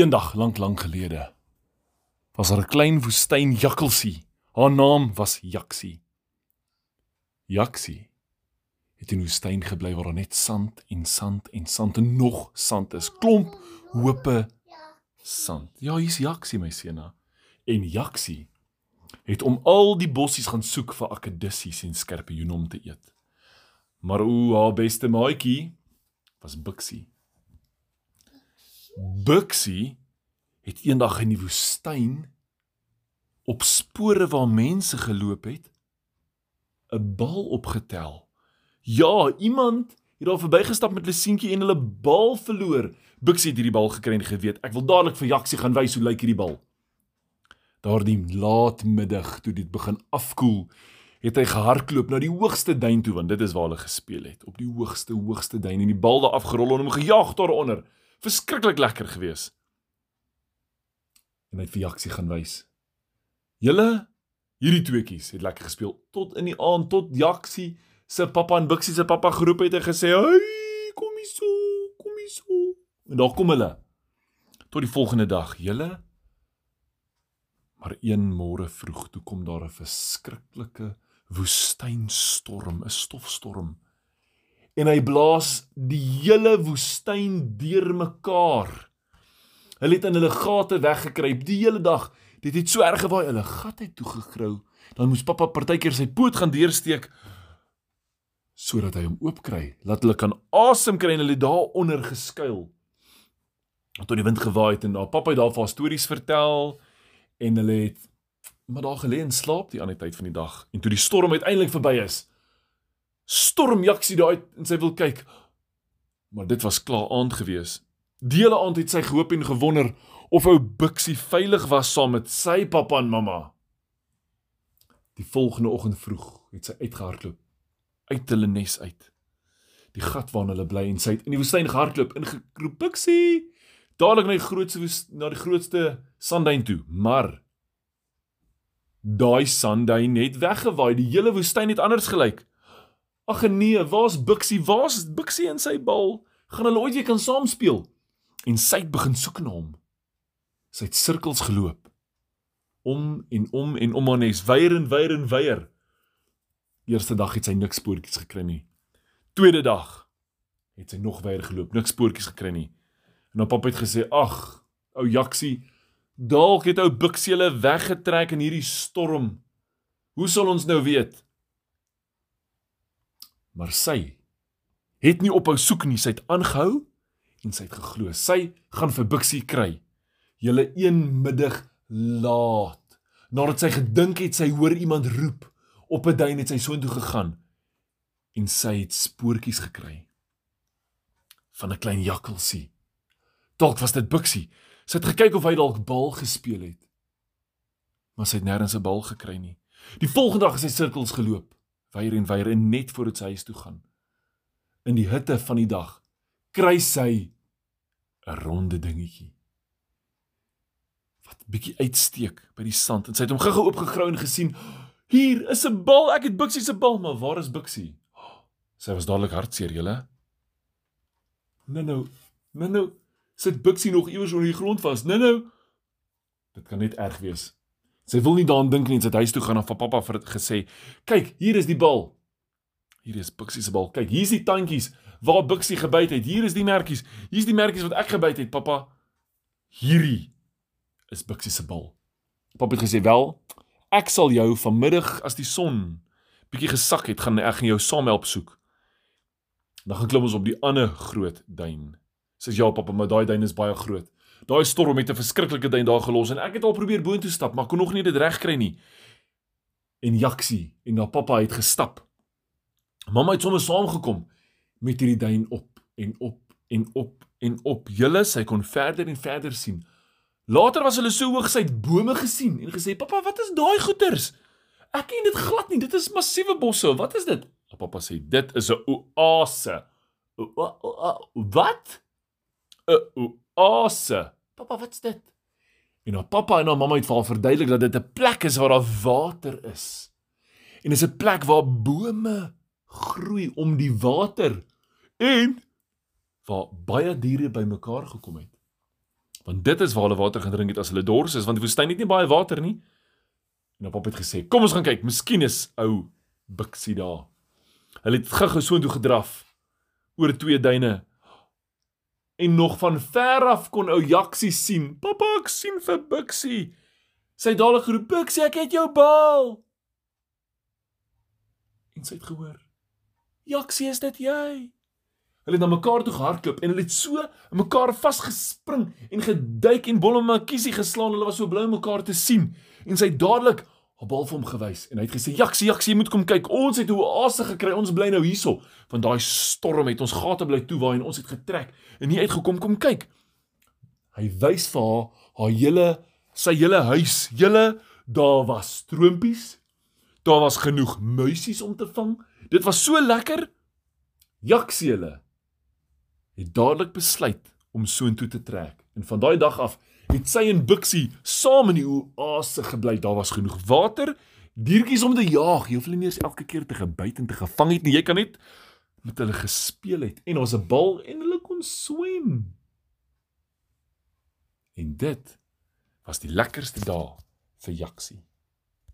Eendag lank lank gelede was daar 'n klein woestyn jakkalsie. Haar naam was Jaksie. Jaksie het in die woestyn gebly waar daar net sand en sand en sand en nog sand is. Klomp hope sand. Ja, hier's Jaksie my seuna. En Jaksie het om al die bossies gaan soek vir akedisies en skerpioene om te eet. Maar o, haar beste maatjie was Bixie. Bixie het eendag in die woestyn op spore waar mense geloop het 'n bal opgetel. Ja, iemand het daar verbygestap met 'n seentjie en hulle bal verloor. Bixie het hierdie bal gekry en geweet, ek wil dadelik vir Jaksie gaan wys hoe lyk hierdie bal. Daardie laatmiddag toe dit begin afkoel, het hy gehardloop na die hoogste duin toe want dit is waar hulle gespeel het, op die hoogste hoogste duin en die bal daar afgerol en hom gejaag daaronder. Verskriklik lekker geweest en hy het vir Jaksie gaan wys. Julle hierdie tweeetjies het lekker gespeel tot in die aand tot Jaksie se pappa en Bixie se pappa geroep het en gesê, "Hey, kom hier so, kom hier so." En daar kom hulle. Tot die volgende dag, julle Maar een môre vroeg toe kom daar 'n verskriklike woestynstorm, 'n stofstorm. En hy blaas die hele woestyn deurmekaar. Hulle het in hulle gate weggekruip die hele dag. Dit het so erg gewaai, hulle gat het toegegrou. Dan moes pappa partykeer sy poot gaan deursteek sodat hy hom oopkry, laat hulle kan asem kry en hulle daaronder geskuil. Tot die wind gewaai het en daar pappa het daar vir stories vertel en hulle het maar daar gelê en slaap die ander tyd van die dag. En toe die storm uiteindelik verby is, storm Jaksie daar uit en sy wil kyk. Maar dit was klaar aand gewees. Die hele aand het sy gehoop en gewonder of ou Bixie veilig was saam met sy pappa en mamma. Die volgende oggend vroeg het sy uitgehardloop uit hulle nes uit. Die gat waarin hulle bly en sy het in die woestyn gehardloop en geroep Bixie. Dadelik na die grootste na die grootste sandduin toe, maar daai sandduin het weggewaai. Die hele woestyn het anders gelyk. Ag nee, waar's Bixie? Waar's Bixie en sy bal? Gaan hulle ooit weer kan saam speel? en sy het begin soek na hom. Sy het sirkels geloop om en om en om aan nes weier en weier en weier. Eerste dag het sy niks spoortjies gekry nie. Tweede dag het sy nog weier geloop, niks spoortjies gekry nie. En haar pappa het gesê: "Ag, ou Jaksie, dalk het ou Bixie hulle weggetrek in hierdie storm. Hoe sal ons nou weet?" Maar sy het nie ophou soek nie, sy het aangehou en sy het geglo sy gaan vir Bixie kry. Julle een middag laat nadat sy gedink het sy hoor iemand roep op 'n duin het sy soontoe gegaan en sy het spoortjies gekry van 'n klein jakkalsie. Dalk was dit Bixie. Sy het gekyk of hy dalk bal gespeel het. Maar sy het nêrens 'n bal gekry nie. Die volgende dag het sy sirkels geloop, weier en weier en net voor dit sy huis toe gaan. In die hitte van die dag kry sy 'n ronde dingetjie. Wat bietjie uitsteek by die sand en sy het hom gou-gou oopgegrou en gesien hier is 'n bal. Ek het Bixie se bal maar waar is Bixie? Sy was dadelik hartseer julle. Nou nou nou nou sit Bixie nog iewers onder die grond vas. Nou nou. Dit kan net erg wees sy wil nie daaraan dink nie sy het huis toe gaan en vir pappa vir gesê kyk hier is die bal hier is Bixie se bal kyk hier is die tandjies waar Bixie gebyt het. Hier is die merkies. Hier's die merkies wat ek gebyt het, pappa. Hierdie is Bixie se bal. Pappa het gesê, "Wel, ek sal jou vanmiddag as die son bietjie gesak het, gaan ek gaan jou saam help soek." Dan gaan klim ons op die ander groot duin. Sê ja, pappa, maar daai duin is baie groot. Daai storm het 'n verskriklike duin daar gelos en ek het al probeer boontoe stap, maar kon nog nie dit reg kry nie. En Jaksie en haar pappa het gestap. Mamma het sommer saamgekom met hierdie duin op en op en op en op. Julle sy kon verder en verder sien. Later was hulle so hoog sy het bome gesien en gesê: "Pappa, wat is daai goeters?" Ek ken dit glad nie. Dit is massiewe bosse. Wat is dit? Pappa sê: "Dit is 'n oase." Wat? 'n Oase. Pappa, wat's dit? En haar pappa en haar mamma het vir haar verduidelik dat dit 'n plek is waar daar water is. En dis 'n plek waar bome groei om die water en waar baie diere bymekaar gekom het. Want dit is waar hulle water gaan drink het as hulle dors is, want die woestyn het nie baie water nie. En op pap het gesê, "Kom ons gaan kyk, miskien is ou Bixie daar." Hulle het gou-gou soontoe gedraf oor twee duine. En nog van ver af kon ou Jaksie sien. "Pappa, ek sien vir Bixie." Sy het dadelik geroep, "Bixie, ek het jou bal." En sy het gehoor, "Jaksie, is dit jy?" Hulle het na mekaar toe gehardloop en hulle het so in mekaar vasgespring en geduik en bolle makiesie geslaan. Hulle was so bly om mekaar te sien. En sy het dadelik op bal vir hom gewys en hy het gesê: "Jaksie, Jaksie, jy moet kom kyk. Ons het 'n oase gekry. Ons bly nou hierso. Want daai storm het ons gate bly toewaai en ons het getrek en nie uitgekom kom kyk." Hy wys vir haar haar hele sy hele huis. Julle daar was stroompies. Daar was genoeg muisies om te vang. Dit was so lekker. Jaksie hulle het dadelik besluit om soontoe te trek. En van daai dag af het sy en Bixie saam in die oase gebly. Daar was genoeg water, diertjies om te jaag. Jy hoef hulle nie eens elke keer te gebyt en te gevang het nie. Jy kan net met hulle gespeel het en ons 'n bal en hulle kon swem. En dit was die lekkerste dae vir Jaksie.